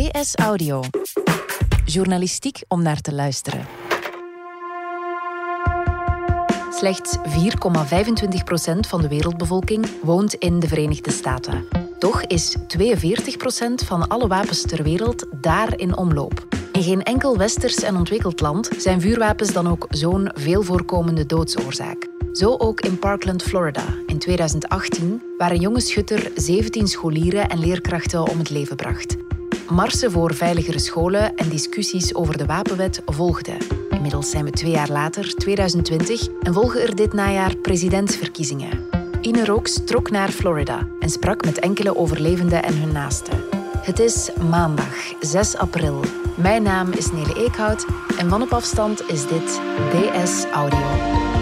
DS Audio. Journalistiek om naar te luisteren. Slechts 4,25 procent van de wereldbevolking woont in de Verenigde Staten. Toch is 42 procent van alle wapens ter wereld daar in omloop. In geen enkel westers en ontwikkeld land zijn vuurwapens dan ook zo'n veel voorkomende doodsoorzaak. Zo ook in Parkland, Florida. In 2018, waar een jonge schutter 17 scholieren en leerkrachten om het leven bracht. Marsen voor veiligere scholen en discussies over de wapenwet volgden. Inmiddels zijn we twee jaar later, 2020, en volgen er dit najaar presidentsverkiezingen. Ine Rooks trok naar Florida en sprak met enkele overlevenden en hun naasten. Het is maandag, 6 april. Mijn naam is Nele Eekhout en van op afstand is dit DS Audio.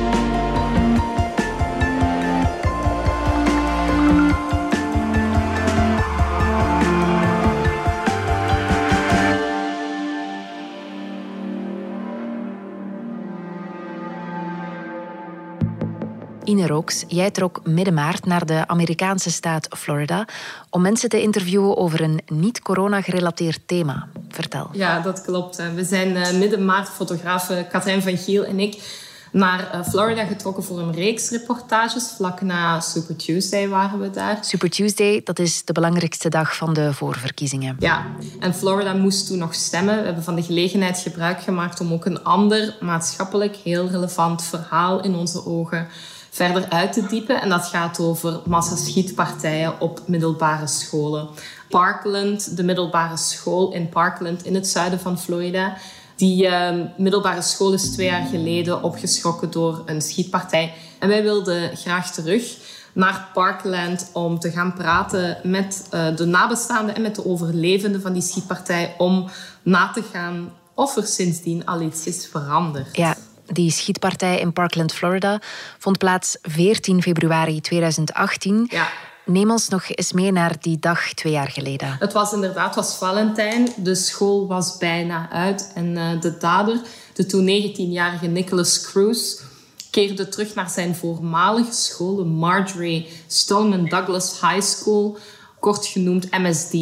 Rooks, jij trok midden maart naar de Amerikaanse staat Florida om mensen te interviewen over een niet-corona-gerelateerd thema. Vertel. Ja, dat klopt. We zijn eh, midden maart, fotografen Katrijn van Giel en ik, naar eh, Florida getrokken voor een reeks reportages. Vlak na Super Tuesday waren we daar. Super Tuesday, dat is de belangrijkste dag van de voorverkiezingen. Ja, en Florida moest toen nog stemmen. We hebben van de gelegenheid gebruik gemaakt om ook een ander maatschappelijk heel relevant verhaal in onze ogen verder uit te diepen. En dat gaat over massaschietpartijen op middelbare scholen. Parkland, de middelbare school in Parkland in het zuiden van Florida. Die uh, middelbare school is twee jaar geleden opgeschrokken door een schietpartij. En wij wilden graag terug naar Parkland om te gaan praten met uh, de nabestaanden en met de overlevenden van die schietpartij. Om na te gaan of er sindsdien al iets is veranderd. Ja, die schietpartij in Parkland, Florida, vond plaats 14 februari 2018. Ja. Neem ons nog eens mee naar die dag twee jaar geleden. Het was inderdaad was Valentijn. De school was bijna uit. En uh, de dader, de toen 19-jarige Nicholas Cruz, keerde terug naar zijn voormalige school, de Marjorie Stoneman Douglas High School kort genoemd MSD.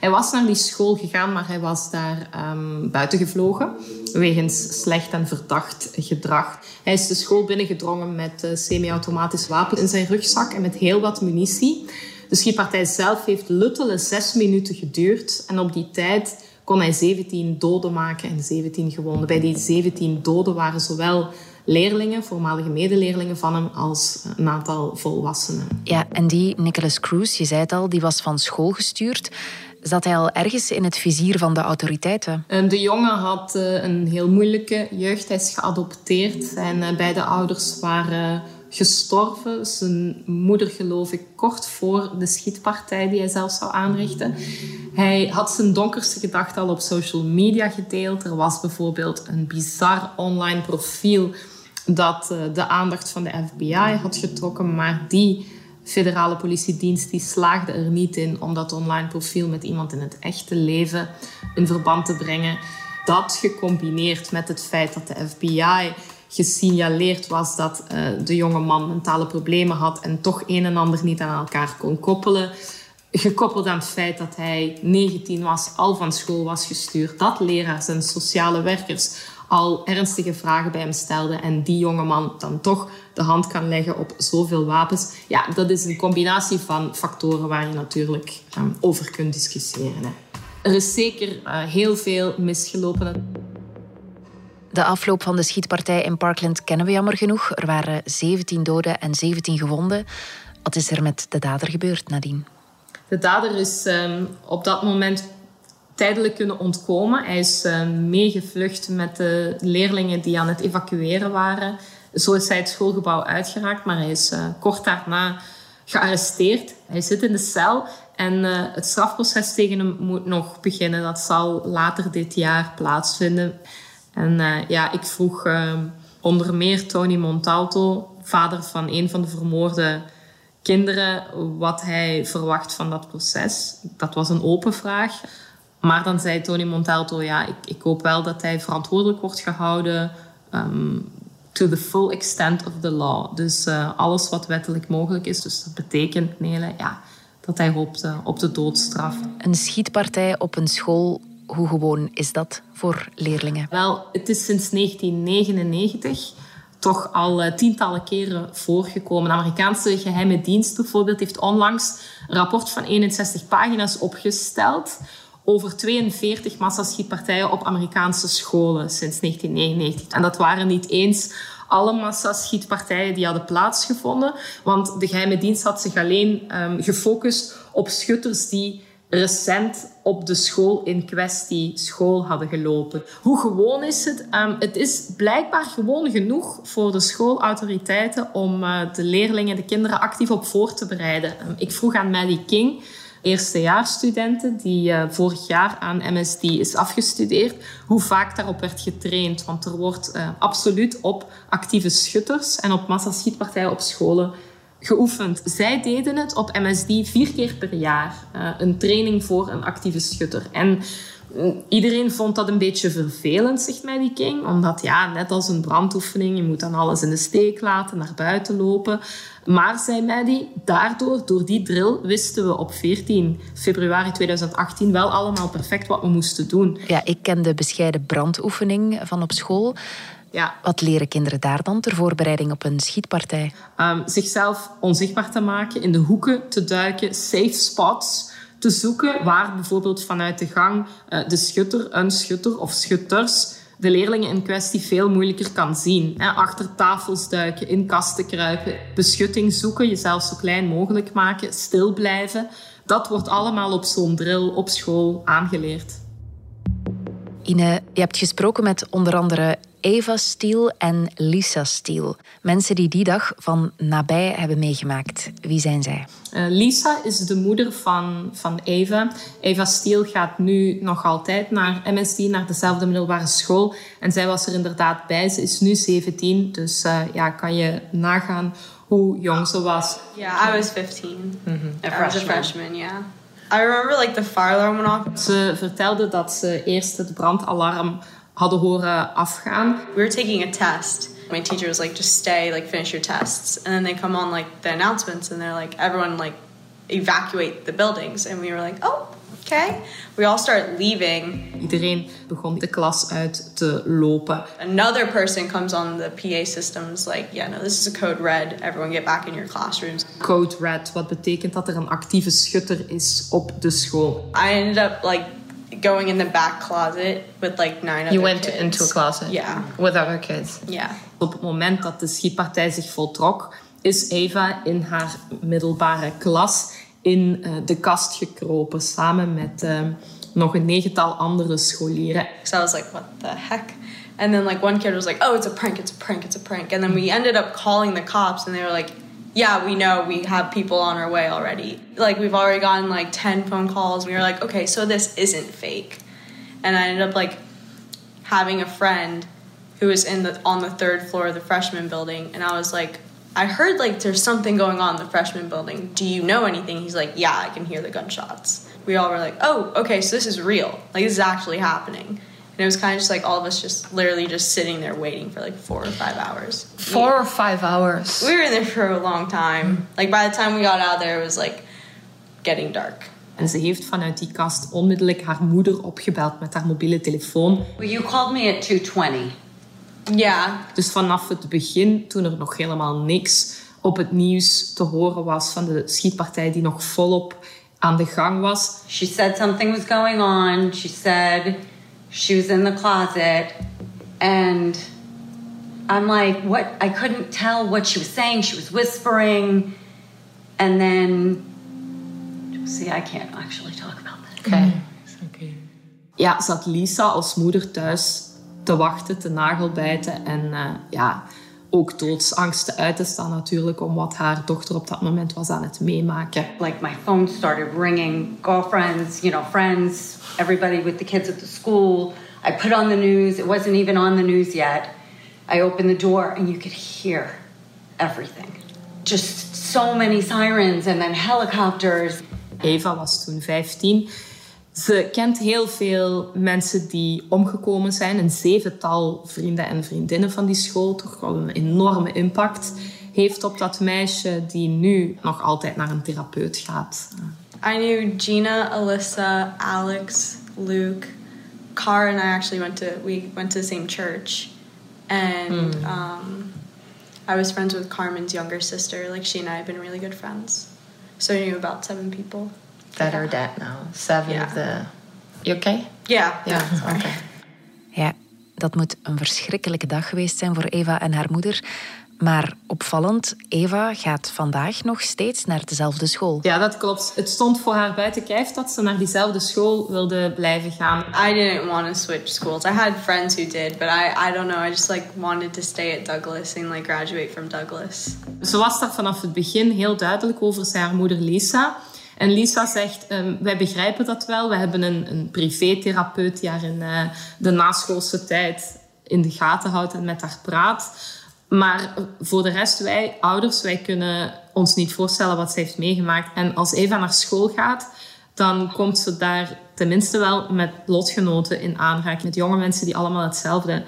Hij was naar die school gegaan, maar hij was daar um, buiten gevlogen wegens slecht en verdacht gedrag. Hij is de school binnengedrongen met uh, semi-automatisch wapen in zijn rugzak en met heel wat munitie. De schietpartij zelf heeft luttele zes minuten geduurd en op die tijd kon hij 17 doden maken en 17 gewonden. Bij die 17 doden waren zowel leerlingen, voormalige medeleerlingen van hem, als een aantal volwassenen. Ja, en die Nicholas Cruz, je zei het al, die was van school gestuurd. Zat hij al ergens in het vizier van de autoriteiten? Eh, de jongen had eh, een heel moeilijke jeugd. Hij is geadopteerd. Zijn eh, beide ouders waren gestorven. Zijn moeder, geloof ik, kort voor de schietpartij die hij zelf zou aanrichten. Hij had zijn donkerste gedachten al op social media gedeeld. Er was bijvoorbeeld een bizar online profiel dat uh, de aandacht van de FBI had getrokken, maar die federale politiedienst die slaagde er niet in om dat online profiel met iemand in het echte leven in verband te brengen. Dat gecombineerd met het feit dat de FBI gesignaleerd was dat uh, de jonge man mentale problemen had en toch een en ander niet aan elkaar kon koppelen. Gekoppeld aan het feit dat hij 19 was, al van school was gestuurd, dat leraars en sociale werkers al ernstige vragen bij hem stelden en die jonge man dan toch de hand kan leggen op zoveel wapens. Ja, dat is een combinatie van factoren waar je natuurlijk um, over kunt discussiëren. Hè. Er is zeker uh, heel veel misgelopen. De afloop van de schietpartij in Parkland kennen we jammer genoeg. Er waren 17 doden en 17 gewonden. Wat is er met de dader gebeurd nadien? De dader is um, op dat moment tijdelijk kunnen ontkomen. Hij is uh, meegevlucht met de leerlingen die aan het evacueren waren. Zo is hij het schoolgebouw uitgeraakt, maar hij is uh, kort daarna gearresteerd. Hij zit in de cel en uh, het strafproces tegen hem moet nog beginnen. Dat zal later dit jaar plaatsvinden. En ja, ik vroeg onder meer Tony Montalto, vader van een van de vermoorde kinderen, wat hij verwacht van dat proces. Dat was een open vraag. Maar dan zei Tony Montalto, ja, ik, ik hoop wel dat hij verantwoordelijk wordt gehouden um, to the full extent of the law. Dus uh, alles wat wettelijk mogelijk is. Dus dat betekent, Nele, ja, dat hij hoopte op de doodstraf. Een schietpartij op een school, hoe gewoon is dat voor leerlingen? Wel, het is sinds 1999 toch al uh, tientallen keren voorgekomen. De Amerikaanse geheime dienst bijvoorbeeld heeft onlangs een rapport van 61 pagina's opgesteld over 42 massaschietpartijen op Amerikaanse scholen sinds 1999. En dat waren niet eens alle massaschietpartijen die hadden plaatsgevonden, want de geheime dienst had zich alleen um, gefocust op schutters die recent op de school in kwestie school hadden gelopen. Hoe gewoon is het? Um, het is blijkbaar gewoon genoeg voor de schoolautoriteiten om uh, de leerlingen, de kinderen actief op voor te bereiden. Um, ik vroeg aan Maddie King, eerstejaarsstudenten die uh, vorig jaar aan MSD is afgestudeerd, hoe vaak daarop werd getraind. Want er wordt uh, absoluut op actieve schutters en op massaschietpartijen op scholen geoefend. Zij deden het op MSD vier keer per jaar. Uh, een training voor een actieve schutter. En Iedereen vond dat een beetje vervelend, zegt mij die King. Omdat, ja, net als een brandoefening, je moet dan alles in de steek laten, naar buiten lopen. Maar, zei Maddie, daardoor, door die drill, wisten we op 14 februari 2018 wel allemaal perfect wat we moesten doen. Ja, ik ken de bescheiden brandoefening van op school. Ja. Wat leren kinderen daar dan ter voorbereiding op een schietpartij? Um, zichzelf onzichtbaar te maken, in de hoeken te duiken, safe spots te zoeken, waar bijvoorbeeld vanuit de gang uh, de schutter, een schutter of schutters de leerlingen in kwestie veel moeilijker kan zien. Achter tafels duiken, in kasten kruipen, beschutting zoeken, jezelf zo klein mogelijk maken, stil blijven. Dat wordt allemaal op zo'n drill op school aangeleerd. Ine, je hebt gesproken met onder andere Eva Steele en Lisa Steele. Mensen die die dag van nabij hebben meegemaakt. Wie zijn zij? Uh, Lisa is de moeder van, van Eva. Eva Steele gaat nu nog altijd naar MSD, naar dezelfde middelbare school. En zij was er inderdaad bij. Ze is nu 17, dus uh, ja, kan je nagaan hoe jong ze was. Yeah, I was 15. Mm -hmm. I was a freshman, yeah. I remember like the fire alarm went off. Ze vertelde dat ze eerst het brandalarm hadden horen afgaan. We were taking a test. My teacher was like, just stay, like finish your tests. And then they come on like the announcements and they're like, everyone like evacuate the buildings. And we were like, oh, okay. We all start leaving. Iedereen begon de klas uit te lopen. Another person comes on the PA systems like, yeah, no, this is a code red. Everyone get back in your classrooms. Code red, wat betekent dat er een actieve schutter is op de school. I ended up like going in the back closet with like nine you other went kids. into a closet Yeah. with other kids Yeah. Op het moment dat de schietpartij zich voltrok, is Eva in haar middelbare klas in uh, de kast gekropen samen met uh, nog een negental andere scholieren. So I was like, what the heck? And then like one kid was like, oh, it's a prank, it's a prank, it's a prank. And then we ended up calling the cops and they were like, yeah, we know we have people on our way already. Like we've already gotten like 10 phone calls. We were like, okay, so this isn't fake. And I ended up like having a friend who was in the on the third floor of the freshman building and I was like, I heard like there's something going on in the freshman building. Do you know anything? He's like, Yeah, I can hear the gunshots. We all were like, Oh, okay, so this is real. Like this is actually happening. And it was kind of just like all of us just literally just sitting there waiting for like four or five hours. four or five hours We were in there for a long time. Like by the time we got out there, it was like getting dark. En ze heeft vanuit die kast onmiddellijk haar moeder opgebeld met haar mobiele telefoon. Well, you called me at 220. Yeah. Dus vanaf het begin, toen er nog helemaal niks op het nieuws te horen was van de schietpartij die nog volop aan de gang was, She said something was going on. She said she was in the closet. And I'm like, what? I couldn't tell what she was saying. She was whispering. And then, see, I can't actually talk about that. Okay. okay ja, zat Lisa als moeder thuis te wachten, te nagelbijten en uh, ja, ook doodsangst te uit te staan natuurlijk om wat haar dochter op dat moment was aan het meemaken. Like my phone started ringing, girlfriends, you know, friends, everybody with the kids at the school. I put on the news. It wasn't even on the news yet. I opened the door and you could hear everything. Just so many sirens and then helicopters. Eva was toen 15. Ze kent heel veel mensen die omgekomen zijn. Een zevental vrienden en vriendinnen van die school. Toch wel een enorme impact heeft op dat meisje die nu nog altijd naar een therapeut gaat. I knew Gina, Alyssa, Alex, Luke, Car, and I actually went to we went to the same church, and um, I was friends with Carmen's younger sister. Like she and I have been really good friends, so I knew about seven people. That are dead now. Seven Yeah. of the. You okay? Yeah, Yeah. sorry. Okay. Ja, dat moet een verschrikkelijke dag geweest zijn voor Eva en haar moeder. Maar opvallend, Eva gaat vandaag nog steeds naar dezelfde school. Ja, dat klopt. Het stond voor haar buiten kijf dat ze naar diezelfde school wilde blijven gaan. I didn't want to switch schools. I had friends who did, but I, I don't know. I just like wanted to stay at Douglas and like graduate from Douglas. Ze was daar vanaf het begin heel duidelijk over, zei haar moeder Lisa. En Lisa zegt, ehm, wij begrijpen dat wel. We hebben een, een privétherapeut die haar in eh, de naschoolse tijd in de gaten houdt en met haar praat. Maar voor de rest, wij ouders, wij kunnen ons niet voorstellen wat ze heeft meegemaakt. En als Eva naar school gaat, dan komt ze daar tenminste wel met lotgenoten in aanraking. Met jonge mensen die allemaal hetzelfde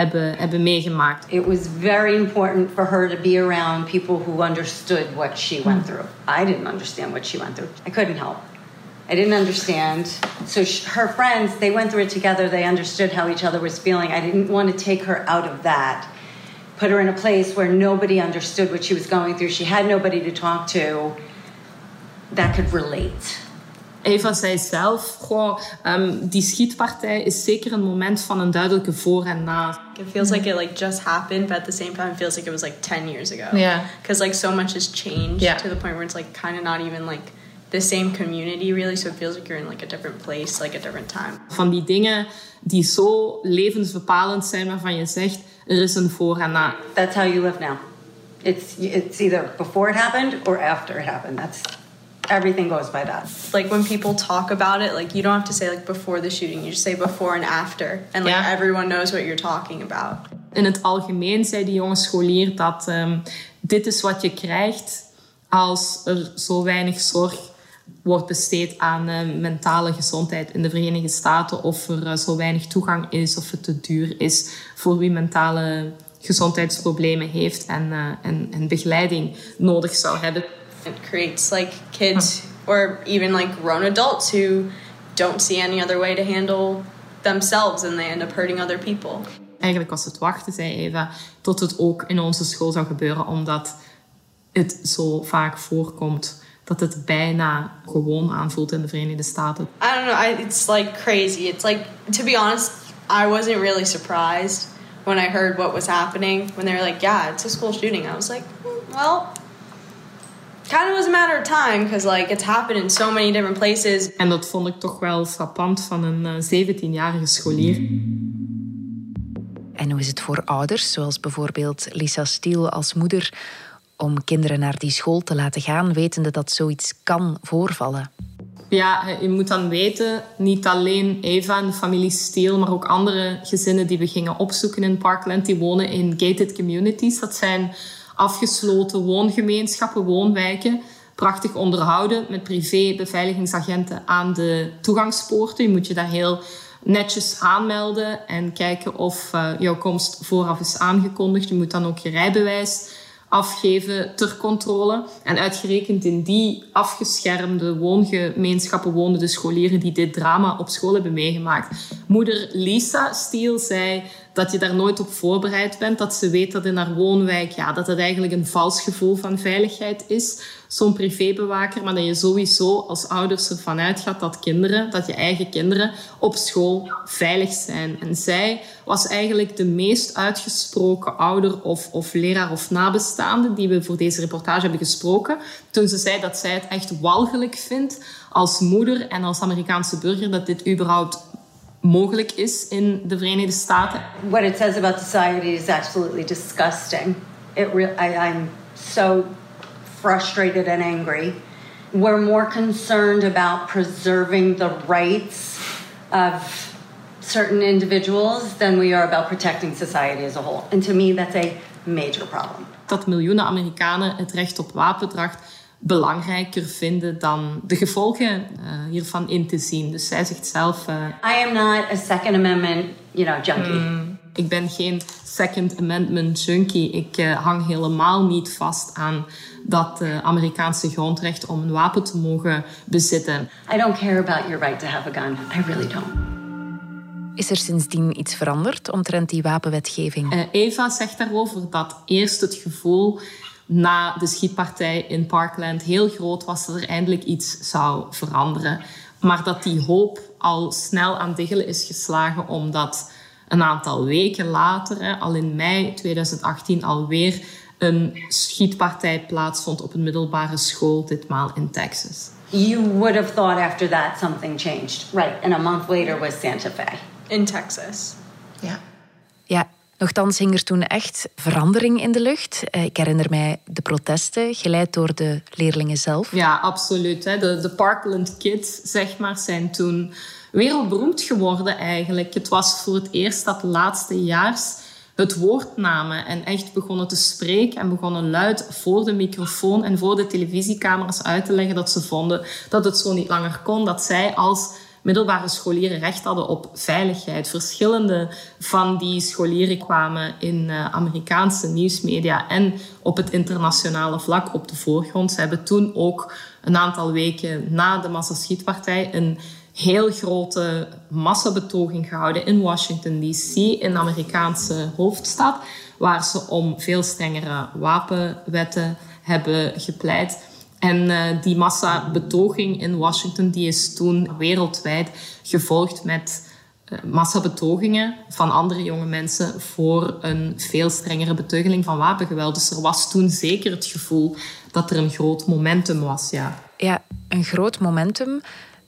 hebben, hebben meegemaakt. It was very important for her to be around people who understood what she went through. I didn't understand what she went through. I couldn't help. I didn't understand. So sh- her friends, they went through it together. They understood how each other was feeling. I didn't want to take her out of that. Put her in a place where nobody understood what she was going through. She had nobody to talk to that could relate. Eva zei zelf, goh, ehm, die schietpartij is zeker een moment van een duidelijke voor en na. It feels like it like just happened, but at the same time, it feels like it was like ten years ago. Yeah. Because like so much has changed Yeah. to the point where it's like kind of not even like the same community really. So it feels like you're in like a different place, like a different time. Van die dingen die zo levensbepalend zijn waarvan je zegt, er is een voor en na. That's how you live now. It's it's either before it happened or after it happened. That's everything goes by that. Like when people talk about it, like you don't have to say like before the shooting. You just say before and after, and like Yeah. everyone knows what you're talking about. In het algemeen zei die jonge scholier dat ehm, dit is wat je krijgt als er zo weinig zorg wordt besteed aan eh, mentale gezondheid in de Verenigde Staten. Of er eh, zo weinig toegang is of het te duur is voor wie mentale gezondheidsproblemen heeft en, eh, en, en begeleiding nodig zou hebben. It creates like kids or even like grown adults who don't see any other way to handle themselves, and they end up hurting other people. Eigenlijk was het wachten, zei Eva, tot het ook in onze school zou gebeuren, omdat het zo vaak voorkomt dat het bijna gewoon aanvoelt in de Verenigde Staten. I don't know. I, it's like crazy. It's like to be honest, I wasn't really surprised when I heard what was happening. When they were like, "Yeah, it's a school shooting," I was like, "Hmm, "Well." Kind of was a matter of time because like it's happened in so many different places. En dat vond ik toch wel frappant van een eh, 17-jarige scholier. En hoe is het voor ouders, zoals bijvoorbeeld Lisa Stiel als moeder, om kinderen naar die school te laten gaan, wetende dat zoiets kan voorvallen? Ja, je moet dan weten, niet alleen Eva en de familie Steele, maar ook andere gezinnen die we gingen opzoeken in Parkland, die wonen in gated communities. Dat zijn afgesloten woongemeenschappen, woonwijken, prachtig onderhouden met privé beveiligingsagenten aan de toegangspoorten. Je moet je daar heel netjes aanmelden en kijken of eh, jouw komst vooraf is aangekondigd. Je moet dan ook je rijbewijs afgeven ter controle. En uitgerekend in die afgeschermde woongemeenschappen woonden de scholieren die dit drama op school hebben meegemaakt. Moeder Lisa Stiel zei dat je daar nooit op voorbereid bent. Dat ze weet dat in haar woonwijk ja, dat het eigenlijk een vals gevoel van veiligheid is. Zo'n privébewaker, maar dat je sowieso als ouders ervan uitgaat dat kinderen, dat je eigen kinderen op school veilig zijn. En zij was eigenlijk de meest uitgesproken ouder of, of leraar of nabestaande die we voor deze reportage hebben gesproken. Toen ze zei dat zij het echt walgelijk vindt als moeder en als Amerikaanse burger dat dit überhaupt mogelijk is in de Verenigde Staten. What it says about society is absolutely disgusting. It I, I'm so frustrated and angry. We're more concerned about preserving the rights of certain individuals than we are about protecting society as a whole. And to me, that's a major problem. Dat miljoenen Amerikanen het recht op wapendracht belangrijker vinden dan de gevolgen eh, hiervan in te zien. Dus zij zegt zelf... eh, I am not a Second Amendment, you know, junkie. Ik ben geen Second Amendment junkie. Ik uh, hang helemaal niet vast aan dat uh, Amerikaanse grondrecht om een wapen te mogen bezitten. I don't care about your right to have a gun. I really don't. Is er sindsdien iets veranderd omtrent die wapenwetgeving? Uh, Eva zegt daarover dat eerst het gevoel na de schietpartij in Parkland heel groot was dat er eindelijk iets zou veranderen. Maar dat die hoop al snel aan diggelen is geslagen omdat een aantal weken later, al in mei 2018, alweer een schietpartij plaatsvond op een middelbare school, ditmaal in Texas. You would have thought after that something changed. Right. And a month later was Santa Fe. In Texas. Ja. Ja, Nochtans hing er toen echt verandering in de lucht. Eh, ik herinner mij de protesten, geleid door de leerlingen zelf. Ja, absoluut. De, de Parkland Kids, zeg maar, zijn toen wereldberoemd geworden eigenlijk. Het was voor het eerst dat laatste jaars het woord namen en echt begonnen te spreken en begonnen luid voor de microfoon en voor de televisiecamera's uit te leggen dat ze vonden dat het zo niet langer kon, dat zij als middelbare scholieren recht hadden op veiligheid. Verschillende van die scholieren kwamen in uh, Amerikaanse nieuwsmedia en op het internationale vlak op de voorgrond. Ze hebben toen ook een aantal weken na de massaschietpartij een heel grote massabetoging gehouden in Washington DC, in de Amerikaanse hoofdstad, waar ze om veel strengere wapenwetten hebben gepleit. En uh, die massabetoging in Washington die is toen wereldwijd gevolgd met uh, massabetogingen van andere jonge mensen voor een veel strengere beteugeling van wapengeweld. Dus er was toen zeker het gevoel dat er een groot momentum was. Ja, ja een groot momentum.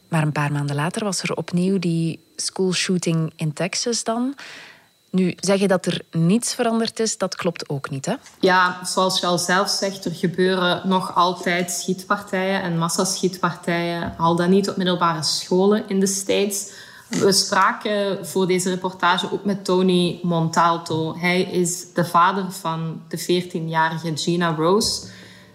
Maar een paar maanden later was er opnieuw die school shooting in Texas dan. Nu, zeg je dat er niets veranderd is, dat klopt ook niet, hè? Ja, zoals je al zelf zegt, er gebeuren nog altijd schietpartijen en massaschietpartijen, al dan niet op middelbare scholen in de States. We spraken voor deze reportage ook met Tony Montalto. Hij is de vader van de 14-jarige Gina Rose.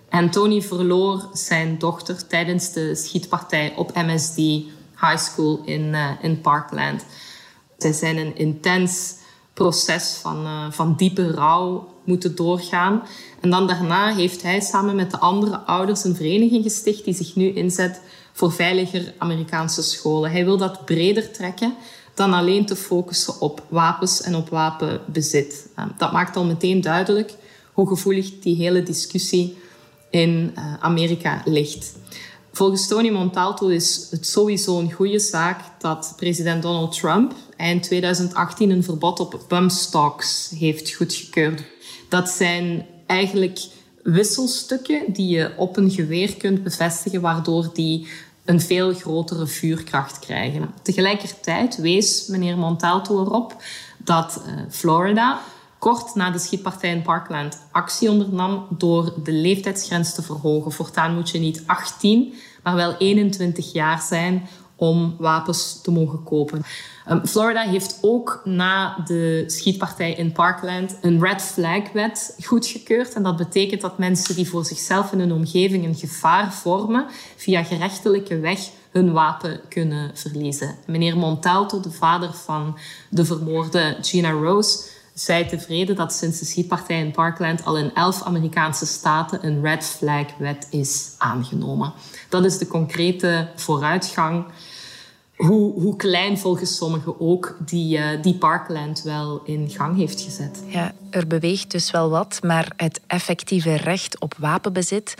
En Tony verloor zijn dochter tijdens de schietpartij op MSD High School in, uh, in Parkland. Zij zijn een intens proces van, uh, van diepe rouw moeten doorgaan. En dan daarna heeft hij samen met de andere ouders een vereniging gesticht die zich nu inzet voor veiliger Amerikaanse scholen. Hij wil dat breder trekken dan alleen te focussen op wapens en op wapenbezit. Uh, dat maakt al meteen duidelijk hoe gevoelig die hele discussie in uh, Amerika ligt. Volgens Tony Montalto is het sowieso een goede zaak dat president Donald Trump eind 2018 een verbod op bumpstocks heeft goedgekeurd. Dat zijn eigenlijk wisselstukken die je op een geweer kunt bevestigen, waardoor die een veel grotere vuurkracht krijgen. Tegelijkertijd wees meneer Montalto erop dat uh, Florida kort na de schietpartij in Parkland actie ondernam door de leeftijdsgrens te verhogen. Voortaan moet je niet 18, maar wel 21 jaar zijn om wapens te mogen kopen. Um, Florida heeft ook na de schietpartij in Parkland een red flag wet goedgekeurd. En dat betekent dat mensen die voor zichzelf en hun omgeving een gevaar vormen, via gerechtelijke weg hun wapen kunnen verliezen. Meneer Montalto, de vader van de vermoorde Gina Rose, zei tevreden dat sinds de schietpartij in Parkland al in elf Amerikaanse staten een red flag wet is aangenomen. Dat is de concrete vooruitgang. Hoe, hoe klein volgens sommigen ook die, uh, die Parkland wel in gang heeft gezet. Ja, er beweegt dus wel wat, maar het effectieve recht op wapenbezit,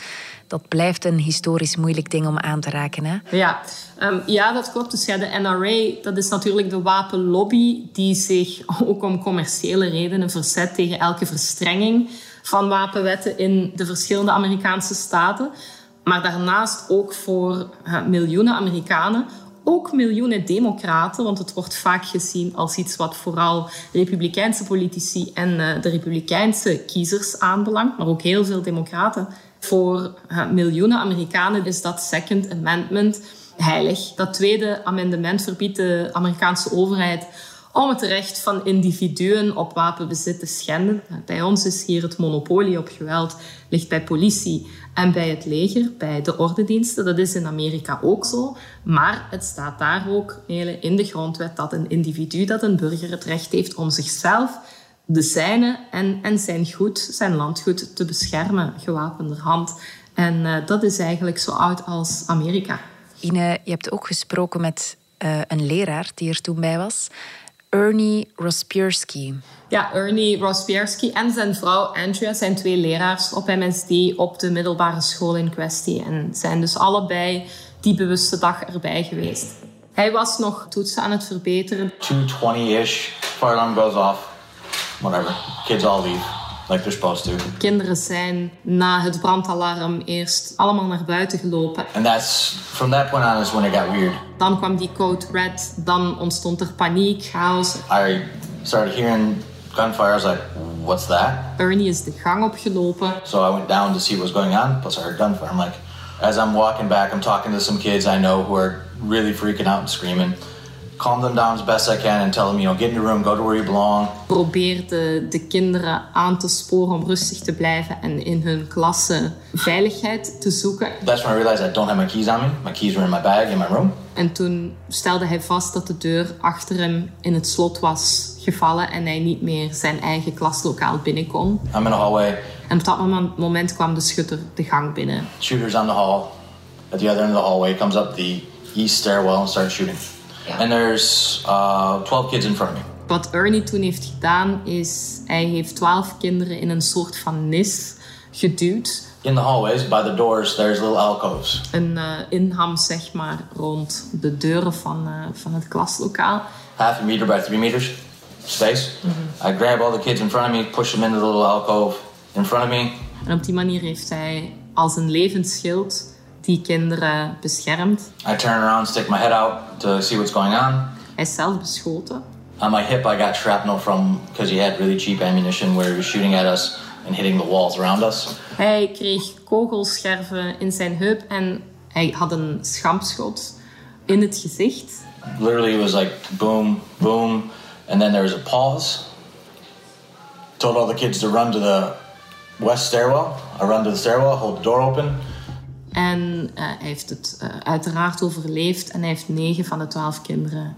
dat blijft een historisch moeilijk ding om aan te raken. Hè? Ja. Um, ja, dat klopt. Dus ja, de NRA, dat is natuurlijk de wapenlobby die zich ook om commerciële redenen verzet tegen elke verstrenging van wapenwetten in de verschillende Amerikaanse staten. Maar daarnaast ook voor uh, miljoenen Amerikanen ook miljoenen democraten, want het wordt vaak gezien als iets wat vooral republikeinse politici en uh, de republikeinse kiezers aanbelangt, maar ook heel veel democraten. Voor uh, miljoenen Amerikanen is dat Second Amendment heilig. Dat tweede amendement verbiedt de Amerikaanse overheid om het recht van individuen op wapenbezit te schenden. Bij ons is hier het monopolie op geweld ligt bij politie en bij het leger, bij de ordendiensten. Dat is in Amerika ook zo. Maar het staat daar ook in de grondwet dat een individu, dat een burger het recht heeft om zichzelf, de zijne en, en zijn goed, zijn landgoed te beschermen, gewapenderhand. En uh, dat is eigenlijk zo oud als Amerika. Ine, je hebt ook gesproken met uh, een leraar die er toen bij was. Ernie Rospierski. Ja, Ernie Rospierski en zijn vrouw Andrea zijn twee leraars op MSD op de middelbare school in kwestie. En zijn dus allebei die bewuste dag erbij geweest. Hij was nog toetsen aan het verbeteren. 220-ish, fire alarm goes off. Whatever, kids all leave. Supposed to. Kinderen zijn na het brandalarm eerst allemaal naar buiten gelopen. And that's from that point on is when it got weird. Dan kwam die code red, dan ontstond er paniek, chaos. I started hearing gunfire. I was like, what's that? Ernie is de gang opgelopen. So I went down to see what was going on. Plus I heard gunfire. I'm like, as I'm walking back, I'm talking to some kids I know who are really freaking out and screaming. Calm them down as best I can and tell them, you know, get in your room, go to where you belong. Probeer de, de kinderen aan te sporen om rustig te blijven en in hun klasse veiligheid te zoeken. That's when I realized I don't have my keys on me. My keys were in my bag in my room. En toen stelde hij vast dat de deur achter hem in het slot was gevallen en hij niet meer zijn eigen klaslokaal binnen kon. I'm in a hallway. En op dat moment, moment kwam de schutter de gang binnen. Shooters on the hall. At the other end of the hallway comes up the east stairwell and starts shooting. And there's uh, 12 kids in front of me. Wat Ernie toen heeft gedaan is, hij heeft 12 kinderen in een soort van nis geduwd. In the hallways, by the doors, there's little alcoves. Een uh, inham, zeg maar, rond de deuren van, uh, van het klaslokaal. Half a meter by three meters space. Mm -hmm. I grab all the kids in front of me, push them into the little alcove in front of me. En op die manier heeft hij als een levend schild die kinderen beschermt. I turn around, stick my head out to see what's going on. Hij is zelf beschoten. On my hip, I got shrapnel from because he had really cheap ammunition where he was shooting at us and hitting the walls around us. Hij kreeg kogelscherven in zijn heup en hij had een schampschot in het gezicht. Literally, it was like boom, boom, and then there was a pause. Told all the kids to run to the west stairwell. I run to the stairwell, hold the door open. En uh, hij heeft het uh, uiteraard overleefd en hij heeft negen van de twaalf kinderen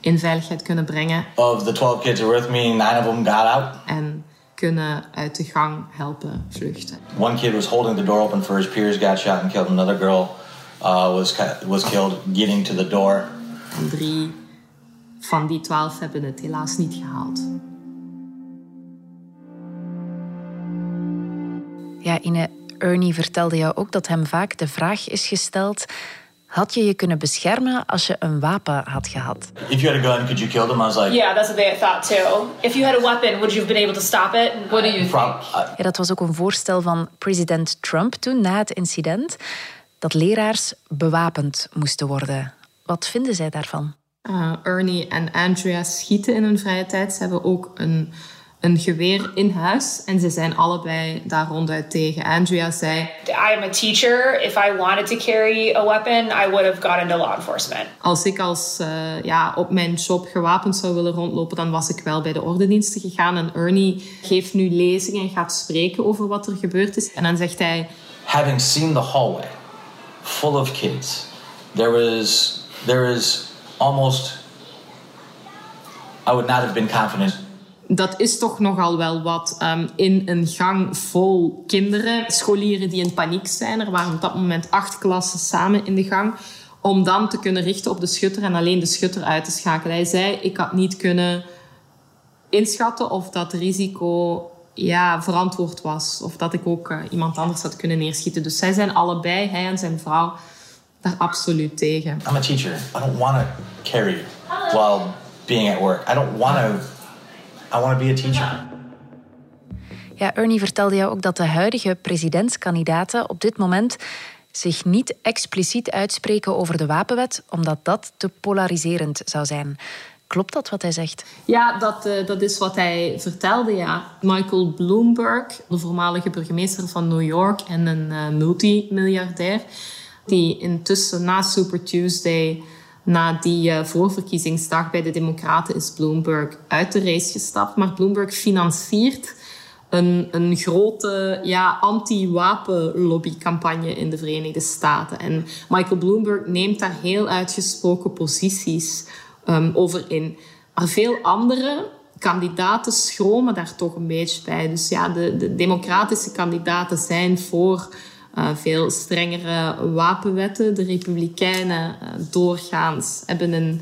in veiligheid kunnen brengen. Of the 12 kids were with me, nine of them got out. En kunnen uit de gang helpen vluchten. One kid was holding the door open for his peers, got shot and killed. Another girl uh, was, was killed getting to the door. En drie van die twaalf hebben het helaas niet gehaald. Ja, Ine, Ernie vertelde jou ook dat hem vaak de vraag is gesteld: had je je kunnen beschermen als je een wapen had gehad? If you had a gun, could you kill them? I was like, yeah, that's what they thought too. If you had a weapon, would you have been able to stop it? What do you think? Ja, dat was ook een voorstel van president Trump toen na het incident dat leraars bewapend moesten worden. Wat vinden zij daarvan? Uh, Ernie en Andrea schieten in hun vrije tijd. Ze hebben ook een een geweer in huis en ze zijn allebei daar ronduit tegen. Andrea zei: I am a teacher. If I wanted to carry a weapon, I would have gone into law enforcement. Als ik als uh, ja, op mijn job gewapend zou willen rondlopen, dan was ik wel bij de ordendiensten gegaan. En Ernie geeft nu lezingen en gaat spreken over wat er gebeurd is. En dan zegt hij: Having seen the hallway full of kids, there was there is almost I would not have been confident dat is toch nogal wel wat um, in een gang vol kinderen, scholieren die in paniek zijn. Er waren op dat moment acht klassen samen in de gang. Om dan te kunnen richten op de schutter en alleen de schutter uit te schakelen. Hij zei, ik had niet kunnen inschatten of dat risico ja, verantwoord was. Of dat ik ook uh, iemand anders had kunnen neerschieten. Dus zij zijn allebei, hij en zijn vrouw, daar absoluut tegen. I'm a teacher. I don't want to carry while being at work. I don't want to I want to be a teacher. Ja, Ernie vertelde jou ook dat de huidige presidentskandidaten op dit moment zich niet expliciet uitspreken over de wapenwet, omdat dat te polariserend zou zijn. Klopt dat wat hij zegt? Ja, dat, uh, dat is wat hij vertelde, ja. Michael Bloomberg, de voormalige burgemeester van New York en een uh, multimiljardair, die intussen na Super Tuesday Na die uh, voorverkiezingsdag bij de Democraten is Bloomberg uit de race gestapt. Maar Bloomberg financiert een, een grote ja, anti-wapenlobbycampagne in de Verenigde Staten. En Michael Bloomberg neemt daar heel uitgesproken posities um, over in. Maar veel andere kandidaten schromen daar toch een beetje bij. Dus ja, de, de democratische kandidaten zijn voor uh, veel strengere wapenwetten. De republikeinen uh, doorgaans hebben een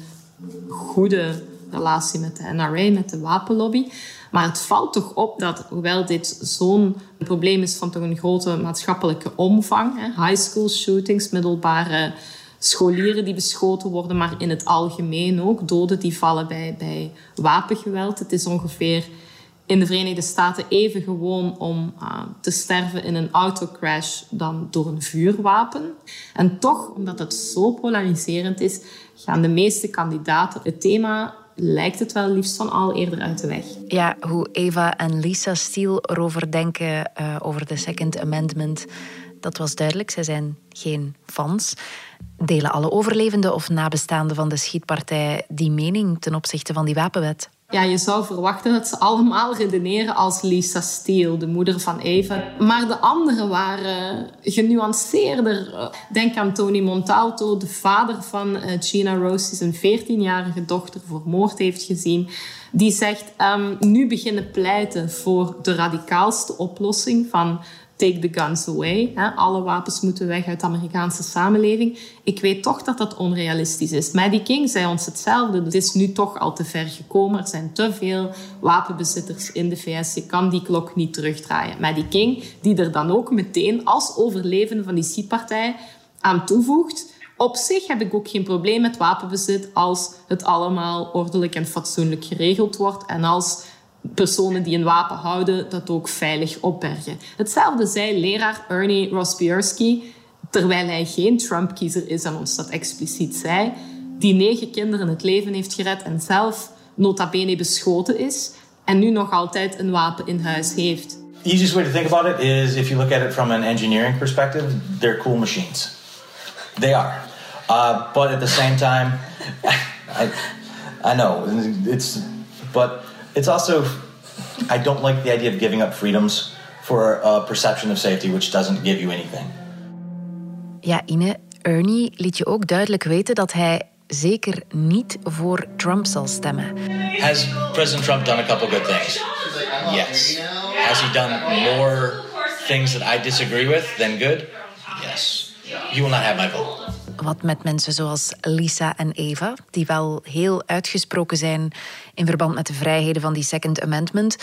goede relatie met de NRA, met de wapenlobby. Maar het valt toch op dat, hoewel dit zo'n probleem is van toch een grote maatschappelijke omvang, hè, high school shootings, middelbare scholieren die beschoten worden, maar in het algemeen ook doden die vallen bij, bij wapengeweld. Het is ongeveer in de Verenigde Staten even gewoon om uh, te sterven in een autocrash dan door een vuurwapen. En toch, omdat het zo polariserend is, gaan de meeste kandidaten het thema lijkt het wel liefst van al eerder uit de weg. Ja, hoe Eva en Lisa Steele erover denken, uh, over de Second Amendment, dat was duidelijk. Zij zijn geen fans. Delen alle overlevenden of nabestaanden van de schietpartij die mening ten opzichte van die wapenwet? Ja, je zou verwachten dat ze allemaal redeneren als Lisa Steele, de moeder van Eva. Maar de anderen waren genuanceerder. Denk aan Tony Montalto, de vader van eh, Gina Rose, die zijn 14-jarige dochter vermoord heeft gezien. Die zegt, um, nu beginnen pleiten voor de radicaalste oplossing van take the guns away. Hè? Alle wapens moeten weg uit de Amerikaanse samenleving. Ik weet toch dat dat onrealistisch is. Maddie King zei ons hetzelfde. Het is nu toch al te ver gekomen. Er zijn te veel wapenbezitters in de VS. Je kan die klok niet terugdraaien. Maddie King, die er dan ook meteen als overlevende van die schietpartij aan toevoegt... Op zich heb ik ook geen probleem met wapenbezit als het allemaal ordelijk en fatsoenlijk geregeld wordt en als personen die een wapen houden dat ook veilig opbergen. Hetzelfde zei leraar Ernie Rospierski, terwijl hij geen Trump-kiezer is en ons dat expliciet zei, die negen kinderen het leven heeft gered en zelf nota bene beschoten is en nu nog altijd een wapen in huis heeft. The easiest way to think about it is if you look at it from an engineering perspective, they're cool machines. They are. Uh, but at the same time, I, I know it's, but it's also I don't like the idea of giving up freedoms for a perception of safety which doesn't give you anything. Ja, Ine, Ernie liet je ook duidelijk weten dat hij zeker niet voor Trump zal stemmen. Has President Trump done a couple good things? Yes. Has he done more things that I disagree with than good? Yes. You will not have my vote. Wat met mensen zoals Lisa en Eva, die wel heel uitgesproken zijn in verband met de vrijheden van die Second Amendment.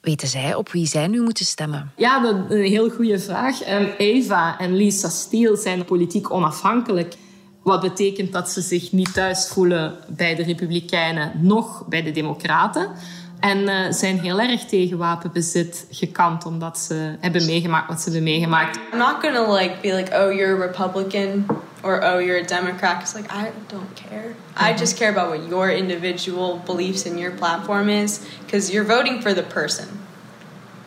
Weten zij op wie zij nu moeten stemmen? Ja, dat is een heel goede vraag. Ehm, Eva en Lisa Steele zijn politiek onafhankelijk. Wat betekent dat ze zich niet thuis voelen bij de Republikeinen, nog bij de Democraten. En uh, zijn heel erg tegen wapenbezit gekant, omdat ze hebben meegemaakt wat ze hebben meegemaakt. I'm not gonna like be like, oh, you're a Republican or oh, you're a Democrat. It's like I don't care. I mm-hmm. just care about what your individual beliefs and your platform is, because you're voting for the person.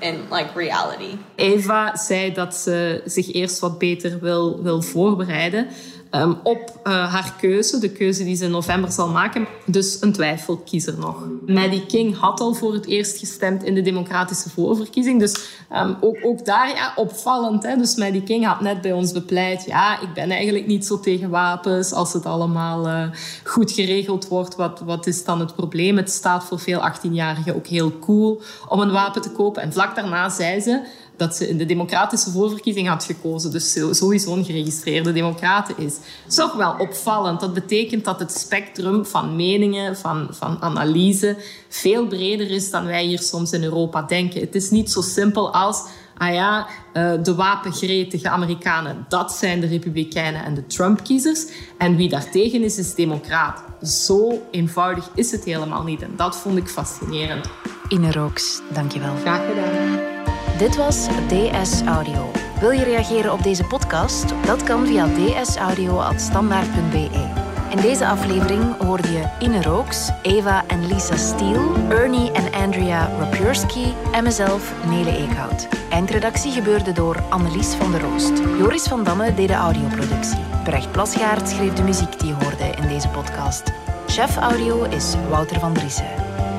In like reality. Eva zei dat ze zich eerst wat beter wil, wil voorbereiden. Um, op uh, haar keuze, de keuze die ze in november zal maken. Dus een twijfelkiezer nog. Maddie King had al voor het eerst gestemd in de democratische voorverkiezing. Dus um, ook, ook daar ja, opvallend. Hè? Dus Maddie King had net bij ons bepleit... ja, ik ben eigenlijk niet zo tegen wapens. Als het allemaal uh, goed geregeld wordt, wat, wat is dan het probleem? Het staat voor veel 18-jarigen ook heel cool om een wapen te kopen. En vlak daarna zei ze dat ze in de democratische voorverkiezing had gekozen. Dus sowieso een geregistreerde democrate is. Dat is toch wel opvallend. Dat betekent dat het spectrum van meningen, van, van analyse, veel breder is dan wij hier soms in Europa denken. Het is niet zo simpel als ah ja, eh, de wapengretige Amerikanen, dat zijn de Republikeinen en de Trump-kiezers. En wie daartegen is, is democraat. Zo eenvoudig is het helemaal niet. En dat vond ik fascinerend. Ine Rooks, dankjewel. Graag gedaan. Dit was DS Audio. Wil je reageren op deze podcast? Dat kan via dsaudio.standaard.be. In deze aflevering hoorde je Ine Rooks, Eva en Lisa Steele, Ernie en Andrea Rapurski en mezelf, Nele Eekhout. Eindredactie gebeurde door Annelies van der Roost. Joris van Damme deed de audioproductie. Brecht Plasgaard schreef de muziek die je hoorde in deze podcast. Chef audio is Wouter van Driessen.